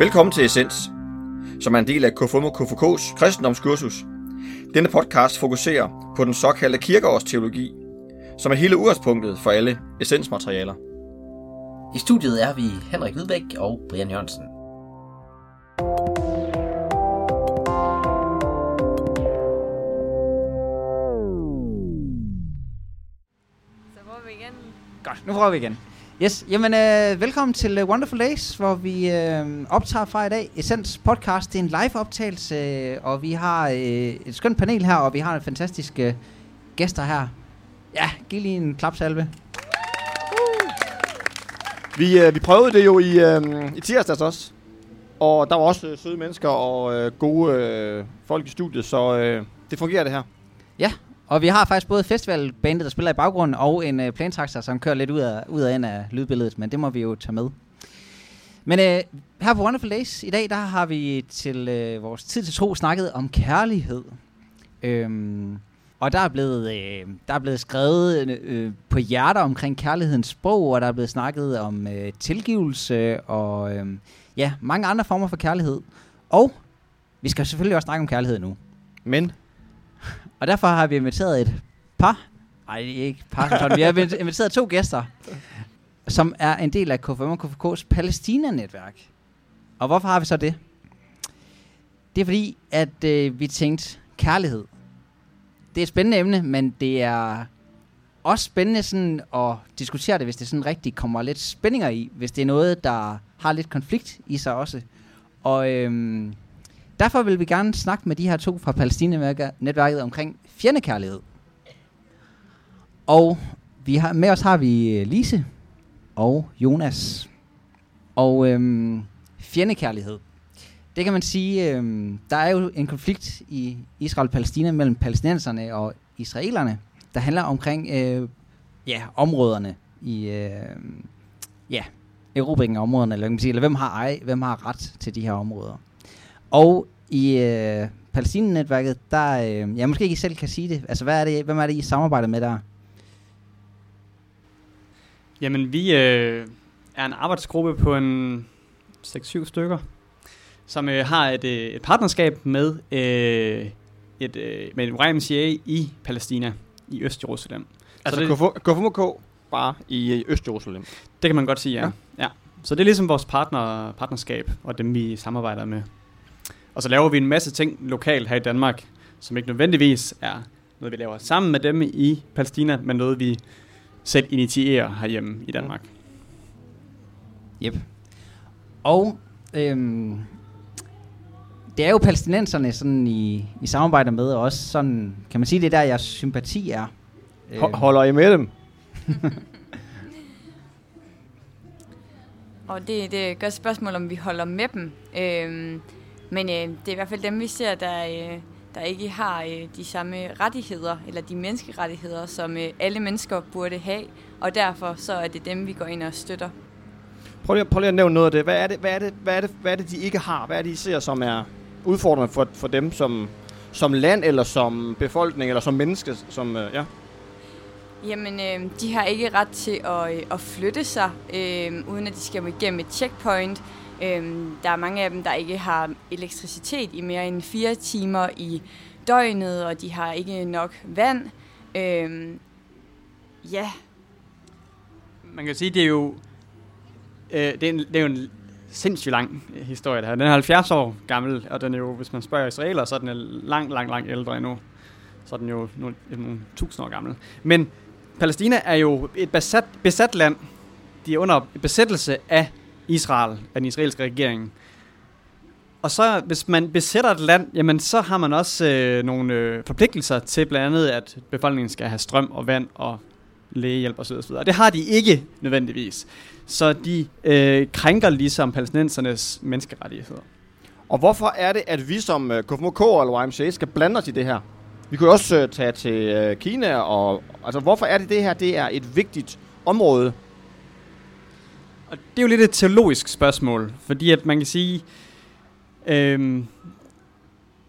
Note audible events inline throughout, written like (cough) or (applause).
Velkommen til Essens, som er en del af KFUM og KFK's kristendomskursus. Denne podcast fokuserer på den såkaldte kirkeårsteologi, som er hele udgangspunktet for alle essensmaterialer. I studiet er vi Henrik Hvidbæk og Brian Jørgensen. Så prøver vi igen. Godt, nu prøver vi igen. Yes, jamen øh, velkommen til uh, Wonderful Days, hvor vi øh, optager fra i dag. Essens podcast, det er en live optagelse, øh, og vi har øh, et skønt panel her, og vi har fantastiske øh, gæster her. Ja, giv lige en klapsalve. Vi, øh, vi prøvede det jo i, øh, i tirsdags også, og der var også øh, søde mennesker og øh, gode øh, folk i studiet, så øh, det fungerer det her. Og vi har faktisk både festivalbandet, der spiller i baggrunden, og en øh, plantraktor, som kører lidt ud af, ud af, ind af lydbilledet, men det må vi jo tage med. Men øh, her på Wonderful Days i dag, der har vi til øh, vores tid til tro snakket om kærlighed. Øhm, og der er blevet, øh, der er blevet skrevet øh, på hjerter omkring kærlighedens sprog, og der er blevet snakket om øh, tilgivelse og øh, ja, mange andre former for kærlighed. Og vi skal selvfølgelig også snakke om kærlighed nu. Men og derfor har vi inviteret et par, nej ikke par sådan, vi har inviteret to gæster, som er en del af KFM og KFK's Palæstina-netværk. Og hvorfor har vi så det? Det er fordi, at øh, vi tænkte, kærlighed, det er et spændende emne, men det er også spændende sådan at diskutere det, hvis det sådan rigtig kommer lidt spændinger i, hvis det er noget, der har lidt konflikt i sig også. Og øhm, derfor vil vi gerne snakke med de her to fra Palæstina-netværket omkring fjendekærlighed. Og vi har, med os har vi øh, Lise og Jonas. Og øhm, fjendekærlighed. Det kan man sige, øhm, der er jo en konflikt i Israel og Palæstina mellem palæstinenserne og israelerne, der handler omkring øh, ja, områderne i øh, ja, erobringen af områderne, eller, kan man sige, eller hvem har ej, hvem har ret til de her områder. Og i øh, Palæstina-netværket, der, øh, ja, måske ikke I selv kan sige det, altså hvad er det, hvem er det, I samarbejder med der? Jamen, vi øh, er en arbejdsgruppe på en 6-7 stykker, som øh, har et, øh, et partnerskab med, øh, et, øh, med YMCA i Palæstina, i Øst-Jerusalem. altså det- KFUM bare i øh, Øst-Jerusalem. Det kan man godt sige, ja. Ja. ja. ja. Så det er ligesom vores partner, partnerskab, og dem vi samarbejder med. Og så laver vi en masse ting lokalt her i Danmark, som ikke nødvendigvis er noget, vi laver sammen med dem i Palæstina, men noget, vi selv initierer herhjemme i Danmark. Yep. Og øhm, det er jo palæstinenserne sådan i, i samarbejde med, og også sådan, kan man sige, det er der, jeres sympati er. Ho- holder I med dem? (laughs) Og det, det er et godt spørgsmål, om vi holder med dem. Øhm, men øh, det er i hvert fald dem, vi ser, der, øh, der ikke har øh, de samme rettigheder, eller de menneskerettigheder, som øh, alle mennesker burde have. Og derfor så er det dem, vi går ind og støtter. Prøv lige, prøv lige at nævne noget af det. Hvad er det, hvad er det, hvad er det, hvad er det de ikke har? Hvad er det, I ser, som er udfordrende for, for dem som, som land, eller som befolkning, eller som menneske? Som, øh, ja. Jamen, øh, de har ikke ret til at, øh, at flytte sig, øh, uden at de skal igennem et checkpoint. Øhm, der er mange af dem, der ikke har elektricitet i mere end fire timer i døgnet, og de har ikke nok vand. Øhm, ja, Man kan sige, det er jo, øh, det, er en, det er jo en sindssygt lang historie, det her. Den er 70 år gammel, og den er jo, hvis man spørger israeler, så er den er langt, langt ældre endnu. Så er den jo nogle, nogle tusind år gammel. Men Palæstina er jo et besat, besat land. De er under besættelse af Israel, af den israelske regering. Og så, hvis man besætter et land, jamen så har man også øh, nogle øh, forpligtelser til blandt andet, at befolkningen skal have strøm og vand og lægehjælp osv. osv. Og det har de ikke nødvendigvis. Så de øh, krænker ligesom palæstinensernes menneskerettigheder. Og hvorfor er det, at vi som øh, KFMK eller YMCA skal blande os i det her? Vi kunne også øh, tage til øh, Kina, og altså, hvorfor er det det her, det er et vigtigt område? Og det er jo lidt et teologisk spørgsmål, fordi at man kan sige, øhm,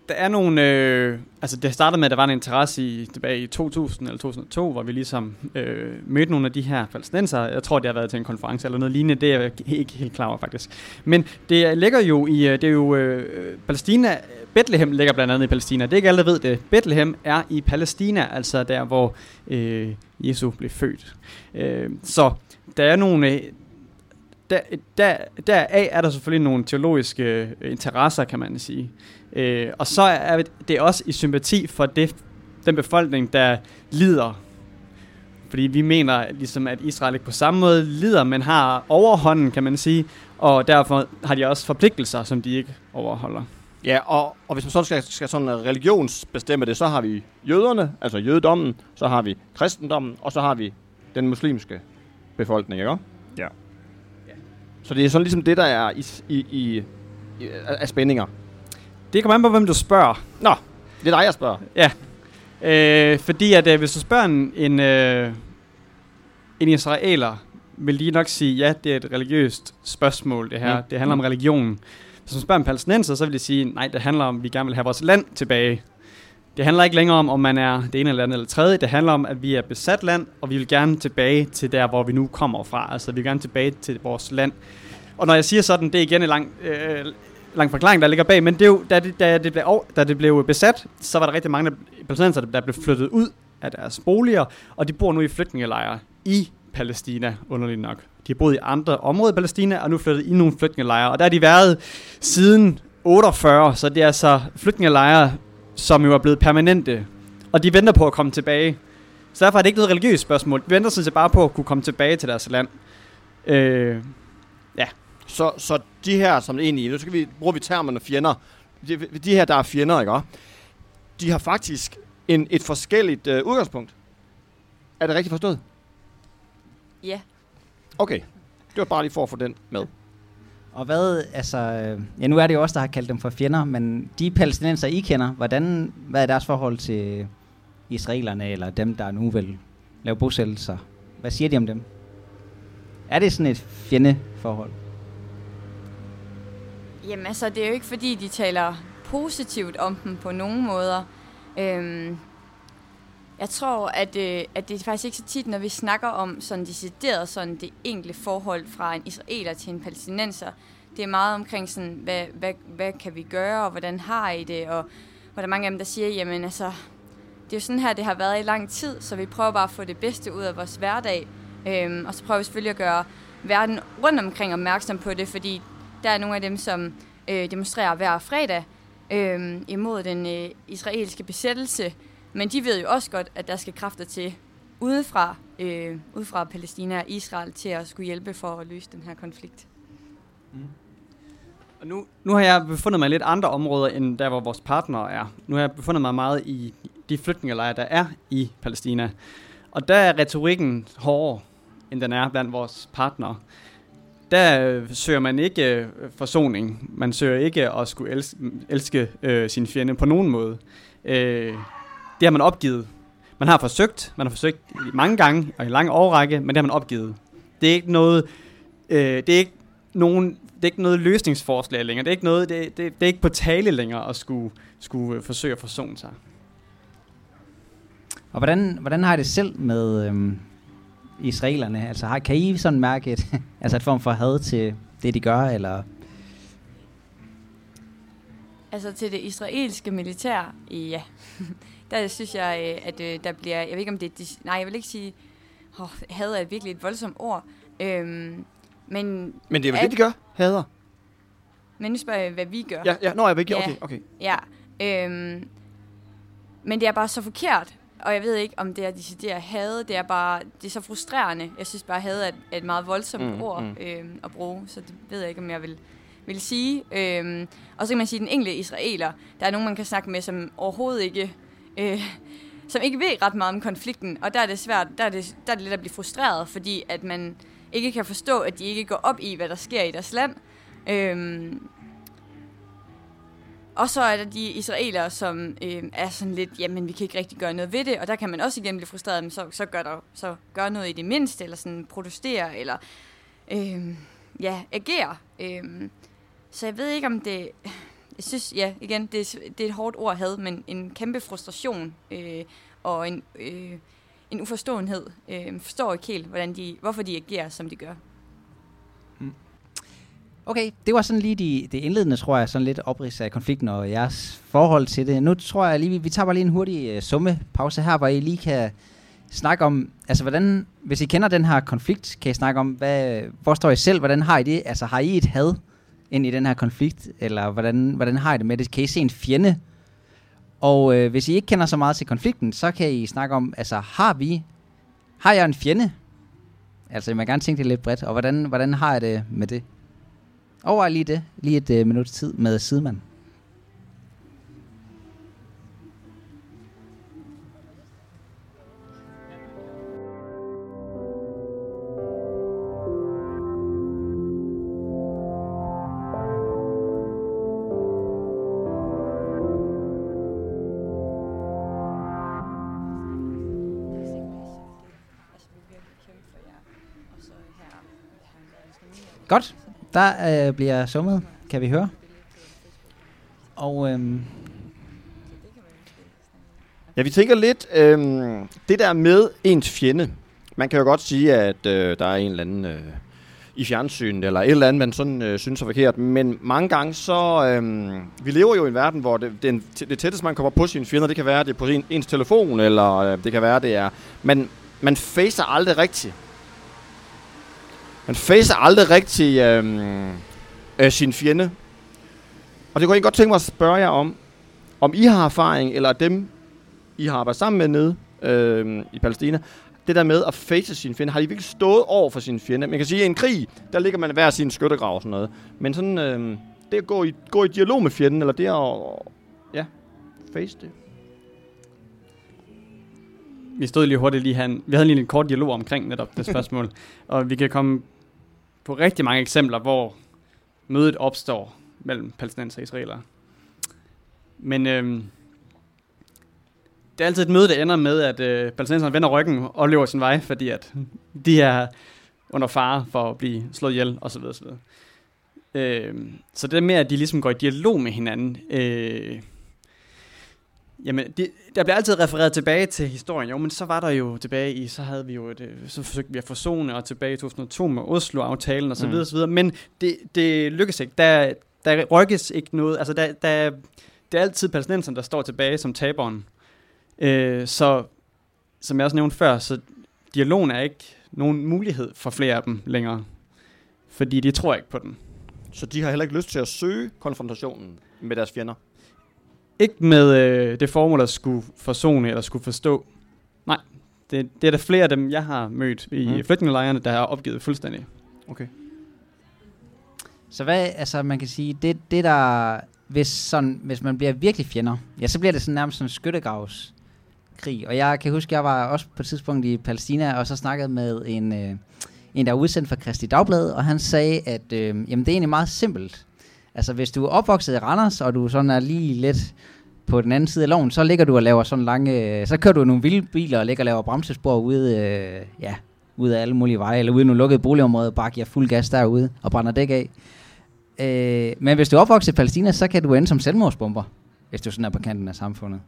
der er nogle... Øh, altså, det startede med, at der var en interesse i, tilbage i 2000 eller 2002, hvor vi ligesom øh, mødte nogle af de her palæstinenser. Jeg tror, det har været til en konference eller noget lignende. Det er jeg ikke helt klar over, faktisk. Men det ligger jo i... Øh, det er jo... Øh, Palæstina... Bethlehem ligger blandt andet i Palæstina. Det er ikke alle, der ved det. Bethlehem er i Palæstina, altså der, hvor øh, Jesus blev født. Øh, så der er nogle... Øh, Øh, der, der, deraf er der selvfølgelig nogle teologiske øh, interesser, kan man sige. Øh, og så er det også i sympati for det, den befolkning, der lider. Fordi vi mener ligesom, at Israel ikke på samme måde lider, men har overhånden, kan man sige. Og derfor har de også forpligtelser, som de ikke overholder. Ja, og, og hvis man så skal, skal sådan religionsbestemme det, så har vi jøderne, altså jødedommen, så har vi kristendommen, og så har vi den muslimske befolkning, ikke? Ja. Så det er sådan ligesom det, der er i, i, i, i af spændinger. Det kommer an på, hvem du spørger. Nå, det er dig, jeg spørger. Ja. Øh, fordi at øh, hvis du spørger en, en, øh, en israeler, vil de nok sige, ja, det er et religiøst spørgsmål, det her. Mm. Mm. Det handler om religion. Hvis du spørger en palæstinenser, så vil de sige, nej, det handler om, at vi gerne vil have vores land tilbage. Det handler ikke længere om, om man er det ene eller andet eller tredje. Det handler om, at vi er besat land, og vi vil gerne tilbage til der, hvor vi nu kommer fra. Altså, vi vil gerne tilbage til vores land. Og når jeg siger sådan, det er igen en lang, øh, lang forklaring, der ligger bag, men det er jo, da, det, da, det blev, da det blev besat, så var der rigtig mange palæstinenser, der blev flyttet ud af deres boliger, og de bor nu i flygtningelejre i Palæstina, underligt nok. De har boet i andre områder i Palæstina, og nu flyttet i nogle flygtningelejre, og der har de været siden 48, så det er altså flygtningelejre, som jo er blevet permanente, og de venter på at komme tilbage. Så derfor er det ikke noget religiøst spørgsmål. De venter sådan set bare på at kunne komme tilbage til deres land. Øh, Så, så de her, som egentlig, nu skal vi, bruger vi termerne fjender, de, de her, der er fjender, ikke? De har faktisk en, et forskelligt øh, udgangspunkt. Er det rigtigt forstået? Ja. Okay. Det var bare lige for at få den med. Og hvad, altså, øh, ja nu er det jo også der har kaldt dem for fjender, men de palæstinenser, I kender, hvordan, hvad er deres forhold til israelerne, eller dem, der nu vil lave bosættelser? Hvad siger de om dem? Er det sådan et fjendeforhold? Jamen altså, det er jo ikke fordi, de taler positivt om dem på nogen måder. Øhm, jeg tror, at, øh, at det er faktisk ikke så tit, når vi snakker om sådan decideret sådan det enkelte forhold fra en israeler til en palæstinenser. Det er meget omkring sådan, hvad, hvad, hvad kan vi gøre, og hvordan har I det, og hvor der er mange af dem, der siger, jamen altså, det er jo sådan her, det har været i lang tid, så vi prøver bare at få det bedste ud af vores hverdag. Øhm, og så prøver vi selvfølgelig at gøre verden rundt omkring opmærksom på det, fordi der er nogle af dem, som øh, demonstrerer hver fredag øh, imod den øh, israelske besættelse. Men de ved jo også godt, at der skal kræfter til udefra, øh, udefra Palæstina og Israel til at skulle hjælpe for at løse den her konflikt. Mm. Og nu, nu har jeg befundet mig i lidt andre områder, end der, hvor vores partnere er. Nu har jeg befundet mig meget i de flygtningelejre, der er i Palæstina. Og der er retorikken hårdere, end den er blandt vores partnere. Der øh, søger man ikke øh, forsoning. Man søger ikke at skulle elske, elske øh, sin fjende på nogen måde. Øh, det har man opgivet. Man har forsøgt, man har forsøgt mange gange og i lang årrække, men det har man opgivet. Det er ikke noget, øh, det er ikke nogen, det er ikke noget løsningsforslag længere. Det er ikke noget, det, det, det er ikke på tale længere at skulle, skulle øh, forsøge at forsone sig. Og hvordan, hvordan har I det selv med øhm, israelerne? Altså har, kan I sådan mærke et, (laughs) altså et form for had til det, de gør, eller Altså til det israelske militær, ja. (laughs) der synes jeg, øh, at øh, der bliver, jeg ved ikke om det er, nej, jeg vil ikke sige, oh, had er virkelig et voldsomt ord. Øhm, men, Men det er vel At- det, de gør? Hader. men nu spørger jeg, hvad vi gør. Ja, ja, nå, jeg vil ikke. Ja. Okay, okay. Ja, øhm, men det er bare så forkert, og jeg ved ikke, om det er decideret had, det er bare, det er så frustrerende. Jeg synes bare, had er et, et meget voldsomt Mm, mm, ord mm. øhm, at bruge, så det ved jeg ikke, om jeg vil, vil sige. Øhm, og så kan man sige, at den enkelte israeler, der er nogen, man kan snakke med, som overhovedet ikke, øh, som ikke ved ret meget om konflikten, og der er det svært, der er det, der er det lidt at blive frustreret, fordi at man ikke kan forstå, at de ikke går op i, hvad der sker i deres land. Øhm, og så er der de israelere, som øh, er sådan lidt, jamen vi kan ikke rigtig gøre noget ved det, og der kan man også igen blive frustreret, men så, så, gør, der, så gør noget i det mindste, eller sådan protestere, eller øh, ja, agere. Øh, så jeg ved ikke, om det... Jeg synes, ja, igen, det det er et hårdt ord, at have, men en kæmpe frustration øh, og en, øh, en uforståenhed. Øh, forstår ikke helt, hvordan de, hvorfor de agerer, som de gør. Mm. Okay, det var sådan lige de, det indledende, tror jeg, sådan lidt oprids af konflikten og jeres forhold til det. Nu tror jeg lige, vi tager bare lige en hurtig uh, summepause her, hvor I lige kan snakke om, altså hvordan, hvis I kender den her konflikt, kan I snakke om, hvad, hvor står I selv, hvordan har I det? Altså har I et had ind i den her konflikt, eller hvordan, hvordan har I det med det? Kan I se en fjende? Og øh, hvis I ikke kender så meget til konflikten, så kan I snakke om, altså har vi, har jeg en fjende? Altså jeg må gerne tænke det lidt bredt, og hvordan, hvordan har jeg det med det? Overvej lige det. Lige et øh, minut tid med sidemanden. Godt. Der øh, bliver summet, kan vi høre. Og øhm, Ja, vi tænker lidt, øhm, det der med ens fjende. Man kan jo godt sige, at øh, der er en eller anden øh, i fjernsynet, eller et eller andet, man sådan øh, synes er forkert. Men mange gange så, øh, vi lever jo i en verden, hvor det, det, det tætteste, man kommer på sine fjender, det kan være, det er på sin, ens telefon, eller øh, det kan være, det er... Man, man facer aldrig rigtigt. Man facer aldrig rigtig øh, øh, sin fjende. Og det kunne jeg godt tænke mig at spørge jer om, om I har erfaring, eller dem, I har arbejdet sammen med nede øh, i Palæstina, det der med at face sin fjende, har I virkelig stået over for sin fjende? Man kan sige, at i en krig, der ligger man hver sin skyttegrav og sådan noget. Men sådan, øh, det at gå i, gå i dialog med fjenden, eller det at, ja, face det. Vi stod lige hurtigt lige han, vi havde lige en kort dialog omkring netop det (laughs) spørgsmål, og vi kan komme på rigtig mange eksempler, hvor mødet opstår mellem palæstinenser og israelere. Men øh, det er altid et møde, der ender med, at øh, palæstinenserne vender ryggen og løber sin vej, fordi at de er under fare for at blive slået ihjel, osv. osv. Øh, så det med, at de ligesom går i dialog med hinanden, øh, Jamen, det, der bliver altid refereret tilbage til historien. Jo, men så var der jo tilbage i, så havde vi jo, et, så forsøgte vi at forsone, og tilbage i 2002 med Oslo-aftalen og så mm. videre, så videre. Men det, det lykkes ikke. Der, der rykkes ikke noget. Altså, der, der, det er altid palæstinenserne, der står tilbage som taberen. Øh, så, som jeg også nævnte før, så dialogen er ikke nogen mulighed for flere af dem længere. Fordi de tror ikke på den. Så de har heller ikke lyst til at søge konfrontationen med deres fjender? Ikke med øh, det formål at skulle forsone eller skulle forstå. Nej, det, det er der flere af dem, jeg har mødt i mm. flygtningelejrene, der har opgivet fuldstændig. Okay. Så hvad, altså man kan sige, det, det der, hvis, sådan, hvis man bliver virkelig fjender, ja, så bliver det sådan nærmest sådan en skyttegravs krig. Og jeg kan huske, jeg var også på et tidspunkt i Palæstina, og så snakkede med en, øh, en der er udsendt fra Kristi Dagblad, og han sagde, at øh, jamen, det er egentlig meget simpelt. Altså, hvis du er opvokset i Randers, og du sådan er lige lidt på den anden side af loven, så ligger du og laver sådan lange... Øh, så kører du nogle vilde biler og ligger og laver bremsespor ude, øh, ja, ude af alle mulige veje, eller ude i nogle lukkede boligområder, bare giver fuld gas derude og brænder dæk af. Øh, men hvis du er opvokset i Palæstina, så kan du ende som selvmordsbomber, hvis du sådan er på kanten af samfundet.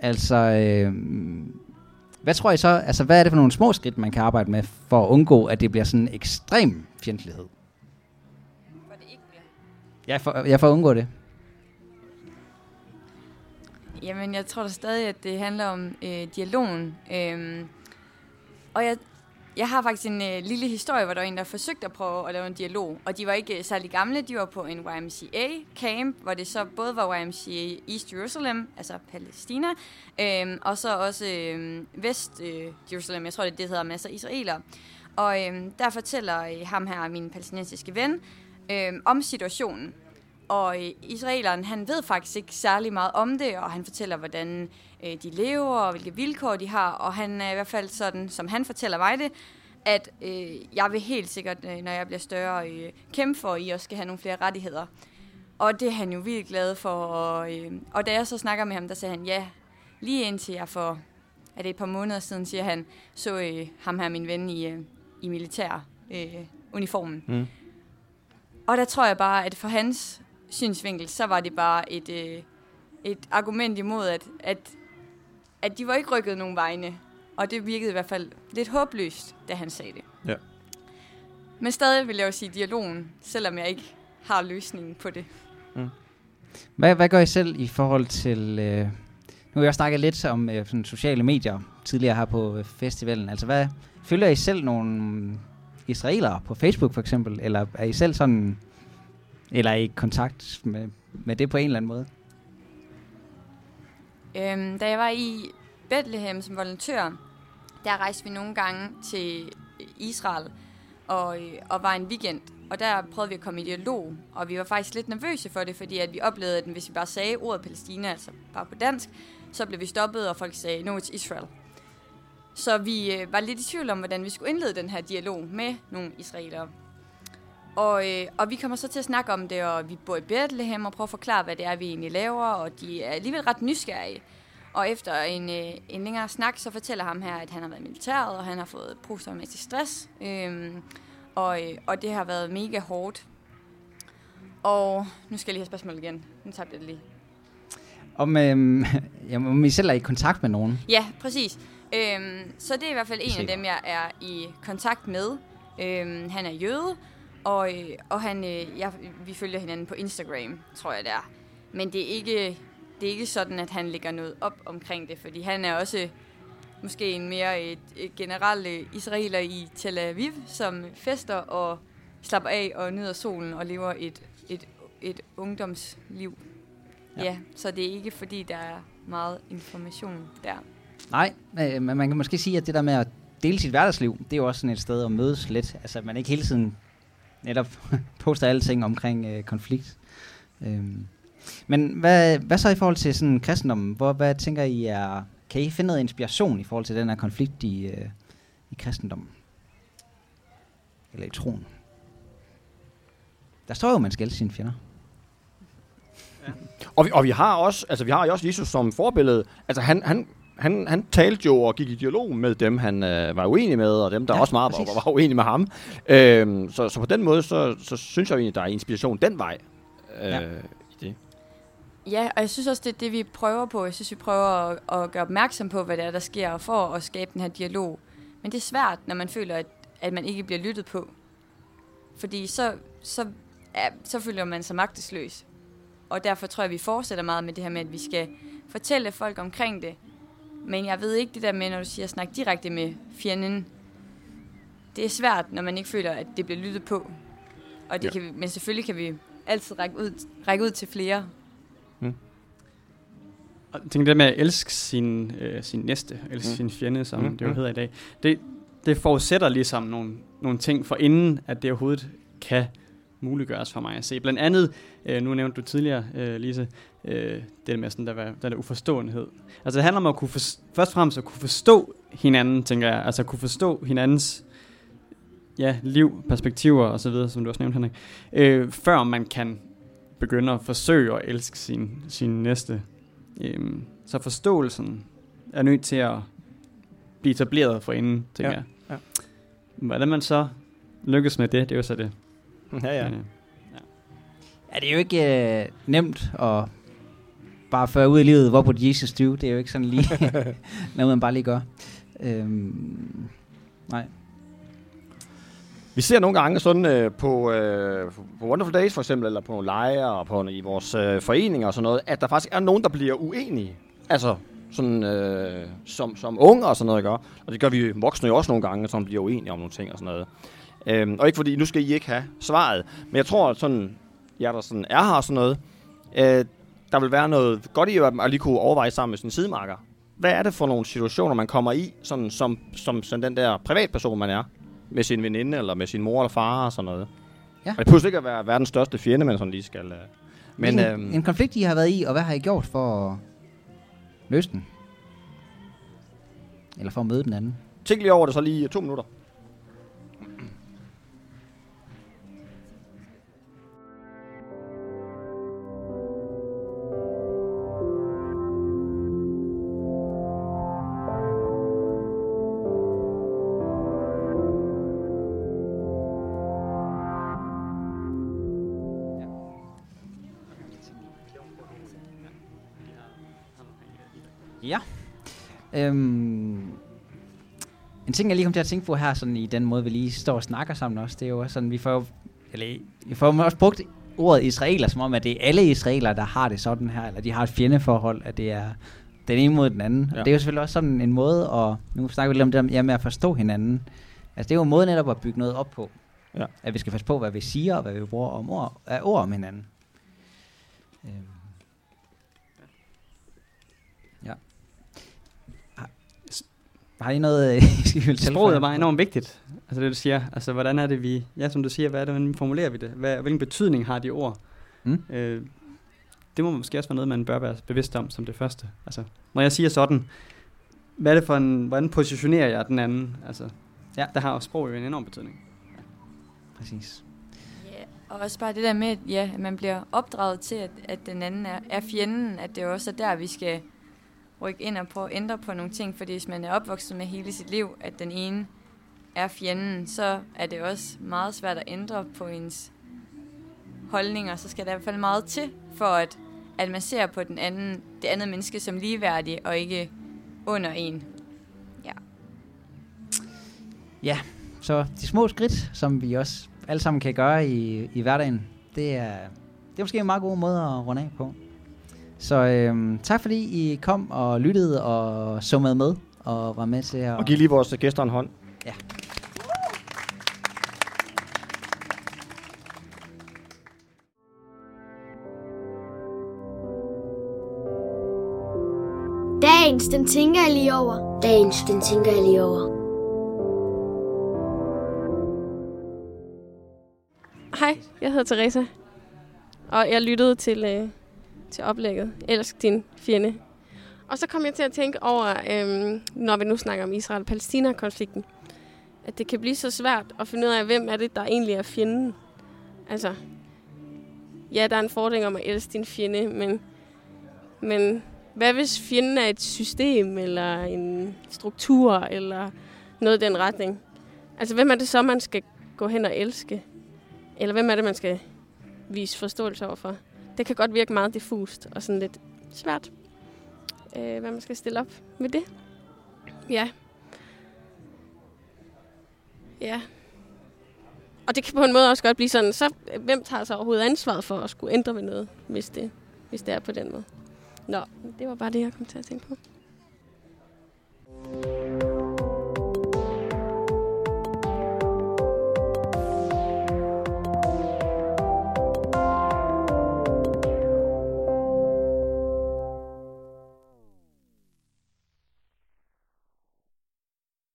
Altså, øh, hvad tror I så, altså hvad er det for nogle små skridt, man kan arbejde med, for at undgå, at det bliver sådan en ekstrem fjendtlighed? Jeg får, jeg får undgå det. Jamen, jeg tror da stadig, at det handler om øh, dialogen. Øhm, og jeg, jeg har faktisk en øh, lille historie, hvor der var en, der forsøgte at prøve at lave en dialog. Og de var ikke øh, særlig gamle, de var på en YMCA-camp, hvor det så både var YMCA East Jerusalem, altså Palæstina, øh, og så også øh, Vest øh, Jerusalem, jeg tror det, det hedder masser af israeler. Og øh, der fortæller øh, ham her, min palæstinensiske ven, øh, om situationen. Og øh, israeleren, han ved faktisk ikke særlig meget om det, og han fortæller, hvordan øh, de lever, og hvilke vilkår de har. Og han er i hvert fald sådan, som han fortæller mig det, at øh, jeg vil helt sikkert, øh, når jeg bliver større, øh, kæmpe for, at I også skal have nogle flere rettigheder. Og det er han jo virkelig glad for. Og, øh, og da jeg så snakker med ham, der sagde han, ja, lige indtil jeg for, er det et par måneder siden, siger han, så øh, ham her, min ven, i, øh, i militær øh, uniformen. Mm. Og der tror jeg bare, at for hans synsvinkel, så var det bare et, øh, et argument imod, at, at, at de var ikke rykket nogen vegne. Og det virkede i hvert fald lidt håbløst, da han sagde det. Ja. Men stadig vil jeg jo sige dialogen, selvom jeg ikke har løsningen på det. Hvad, hvad gør I selv i forhold til... Øh, nu har jeg snakket lidt om øh, sådan sociale medier tidligere her på øh, festivalen. Altså, hvad følger I selv nogle israelere på Facebook for eksempel? Eller er I selv sådan... Eller er I i kontakt med, med det på en eller anden måde? Øhm, da jeg var i Bethlehem som volontør, der rejste vi nogle gange til Israel og, øh, og var en weekend. Og der prøvede vi at komme i dialog, og vi var faktisk lidt nervøse for det, fordi at vi oplevede, at hvis vi bare sagde ordet Palæstina, altså bare på dansk, så blev vi stoppet, og folk sagde, no, it's Israel. Så vi øh, var lidt i tvivl om, hvordan vi skulle indlede den her dialog med nogle israelere. Og, øh, og vi kommer så til at snakke om det, og vi bor i Bethlehem og prøver at forklare, hvad det er, vi egentlig laver, og de er alligevel ret nysgerrige. Og efter en, øh, en længere snak, så fortæller ham her, at han har været i militæret, og han har fået posttraumatisk stress. Øhm, og, øh, og det har været mega hårdt. Og nu skal jeg lige have spørgsmål igen. Nu tabte jeg det lige. Om, øhm, (laughs) jamen, om I selv er i kontakt med nogen? Ja, præcis. Øhm, så det er i hvert fald en af dem, jeg er i kontakt med. Øhm, han er jøde, og, øh, og han, øh, jeg, vi følger hinanden på Instagram, tror jeg det er. Men det er ikke, det er ikke sådan, at han lægger noget op omkring det, fordi han er også måske en mere et, et generel øh, israeler i Tel Aviv, som fester og slapper af og nyder solen og lever et, et, et ungdomsliv. Ja. ja, så det er ikke fordi, der er meget information der. Nej, øh, men man kan måske sige, at det der med at dele sit hverdagsliv, det er jo også sådan et sted at mødes lidt. Altså, at man ikke hele tiden netop (laughs) poster alting omkring øh, konflikt. Øhm. Men hvad, hvad så i forhold til sådan kristendommen? Hvor, hvad tænker I er... Kan I finde noget inspiration i forhold til den her konflikt i, øh, i kristendommen? Eller i troen? Der står jo, at man skal elske sine fjender. Og vi, og vi har også, altså vi har jo også Jesus som forbillede. Altså han, han, han, han talte jo og gik i dialog med dem, han øh, var uenig med, og dem, der Ja, også meget var, var uenige med ham. Øhm, så, så på den måde, så, så synes jeg egentlig, der er inspiration den vej. Øh, Ja. i det. Ja, og jeg synes også, det er det, vi prøver på. Jeg synes, vi prøver at, at gøre opmærksom på, hvad det er, der sker, for at skabe den her dialog. Men det er svært, når man føler, at, at man ikke bliver lyttet på. Fordi så, så, ja, så føler man sig magtesløs. Og derfor tror jeg, vi fortsætter meget med det her med, at vi skal fortælle folk omkring det. Men jeg ved ikke det der med, når du siger snak direkte med fjenden. Det er svært, når man ikke føler, at det bliver lyttet på. Og det Ja. kan vi, men selvfølgelig kan vi altid række ud, række ud til flere. Og jeg tænker det med at elske sin, øh, sin næste, elske Mm. mm. sin fjende, som Mm, mm. det jo mm. hedder i dag, det, det forudsætter ligesom nogle, nogle ting for inden, at det overhovedet kan muliggøres for mig at se. Blandt andet, øh, nu nævnte du tidligere, øh, Lise, øh, det med sådan der, der, der uforståenhed. Altså det handler om at kunne for, først og fremmest at kunne forstå hinanden, tænker jeg. Altså at kunne forstå hinandens ja, liv, perspektiver og så videre, som du også nævnte, Henrik. Øh, før man kan begynde at forsøge at elske sin, sin næste. Øhm, så forståelsen er nødt til at blive etableret for inden, tænker Ja, jeg. ja. Hvordan man så lykkes med det, det er jo så det. Ja, ja. Men, øh, Ja, det er jo ikke øh, nemt at bare føre ud i livet, hvor på Jesus do. Det er jo ikke sådan lige (laughs) noget, man bare lige gør. Øhm, nej. Vi ser nogle gange sådan øh, på, øh, på Wonderful Days for eksempel, eller på nogle lejre og på, i vores øh, foreninger og sådan noget, at der faktisk er nogen, der bliver uenige. Altså sådan øh, som, som unge og sådan noget, ikke? Og det gør vi voksne jo også nogle gange, som bliver uenige om nogle ting og sådan noget. Øhm, og ikke fordi, nu skal I ikke have svaret, men jeg tror, at sådan, jer der sådan er her og sådan noget, øh, der vil være noget godt i at lige kunne overveje sammen med sine sidemarker. Hvad er det for nogle situationer, man kommer i, sådan, som, som sådan den der privatperson, man er? Med sin veninde, eller med sin mor eller far og sådan noget. Ja. Og det behøver ikke at være verdens største fjende, man sådan lige skal... Øh. Men Men, en, en konflikt, I har været i, og hvad har I gjort for at løse den? Eller for at møde den anden? tænk lige over det så lige to minutter. Øhm, en ting, jeg lige kom til at tænke på her, sådan i den måde, vi lige står og snakker sammen også, det er jo også sådan, vi får eller, vi får også brugt ordet israeler, som om, at det er alle israelere, der har det sådan her, eller de har et fjendeforhold, at det er den ene mod den anden. Ja. Og det er jo selvfølgelig også sådan en måde, og nu snakker vi lidt om det ja, med at forstå hinanden. Altså det er jo en måde netop at bygge noget op på. Ja. At vi skal passe på, hvad vi siger, og hvad vi bruger om ord, af ord om hinanden. Øhm. Ja. Har, har I noget, (laughs) I skal vil Sproget er bare enormt vigtigt. Altså det, du siger. Altså hvordan er det, vi... Ja, som du siger, hvad er det, hvordan formulerer vi det? Hvad, hvilken betydning har de ord? Mm. Øh, det må måske også være noget, man bør være bevidst om som det første. Altså, når jeg siger sådan, hvad er det for en, hvordan positionerer jeg den anden? Altså, ja. der har sprog jo en enorm betydning. Ja. Præcis. Ja, og også bare det der med, at ja, man bliver opdraget til, at, at den anden er, er fjenden, at det også er der, vi skal rykke ind og prøve at ændre på nogle ting, fordi hvis man er opvokset med hele sit liv, at den ene er fjenden, så er det også meget svært at ændre på ens holdninger, så skal der i hvert fald meget til, for at at man ser på den anden, det andet menneske som ligeværdig, og ikke under en. Ja. Ja, så de små skridt, som vi også alle sammen kan gøre i, i hverdagen, det er, det er måske en meget god måde at runde af på. Så øhm, tak fordi I kom og lyttede og så med med og var med til at... Og giv lige vores gæster en hånd. Ja. Dagens, den tænker jeg lige over. Dagens, den tænker jeg lige over. Hej, jeg hedder Teresa. Og jeg lyttede til, øh, til oplægget. Elsk din fjende. Og så kom jeg til at tænke over, øhm, når vi nu snakker om Israel-Palæstina-konflikten, at det kan blive så svært at finde ud af, hvem er det, der egentlig er fjenden. Altså, ja, der er en fordring om at elske din fjende, men, men hvad hvis fjenden er et system, eller en struktur, eller noget i den retning? Altså, hvem er det så, man skal gå hen og elske? Eller hvem er det, man skal vise forståelse overfor? Det kan godt virke meget diffust og sådan lidt svært, øh, hvad man skal stille op med det. Ja. Ja. Og det kan på en måde også godt blive sådan, så øh, hvem tager så overhovedet ansvaret for at skulle ændre ved noget, hvis det, hvis det er på den måde? Nå, det var bare det, jeg kom til at tænke på.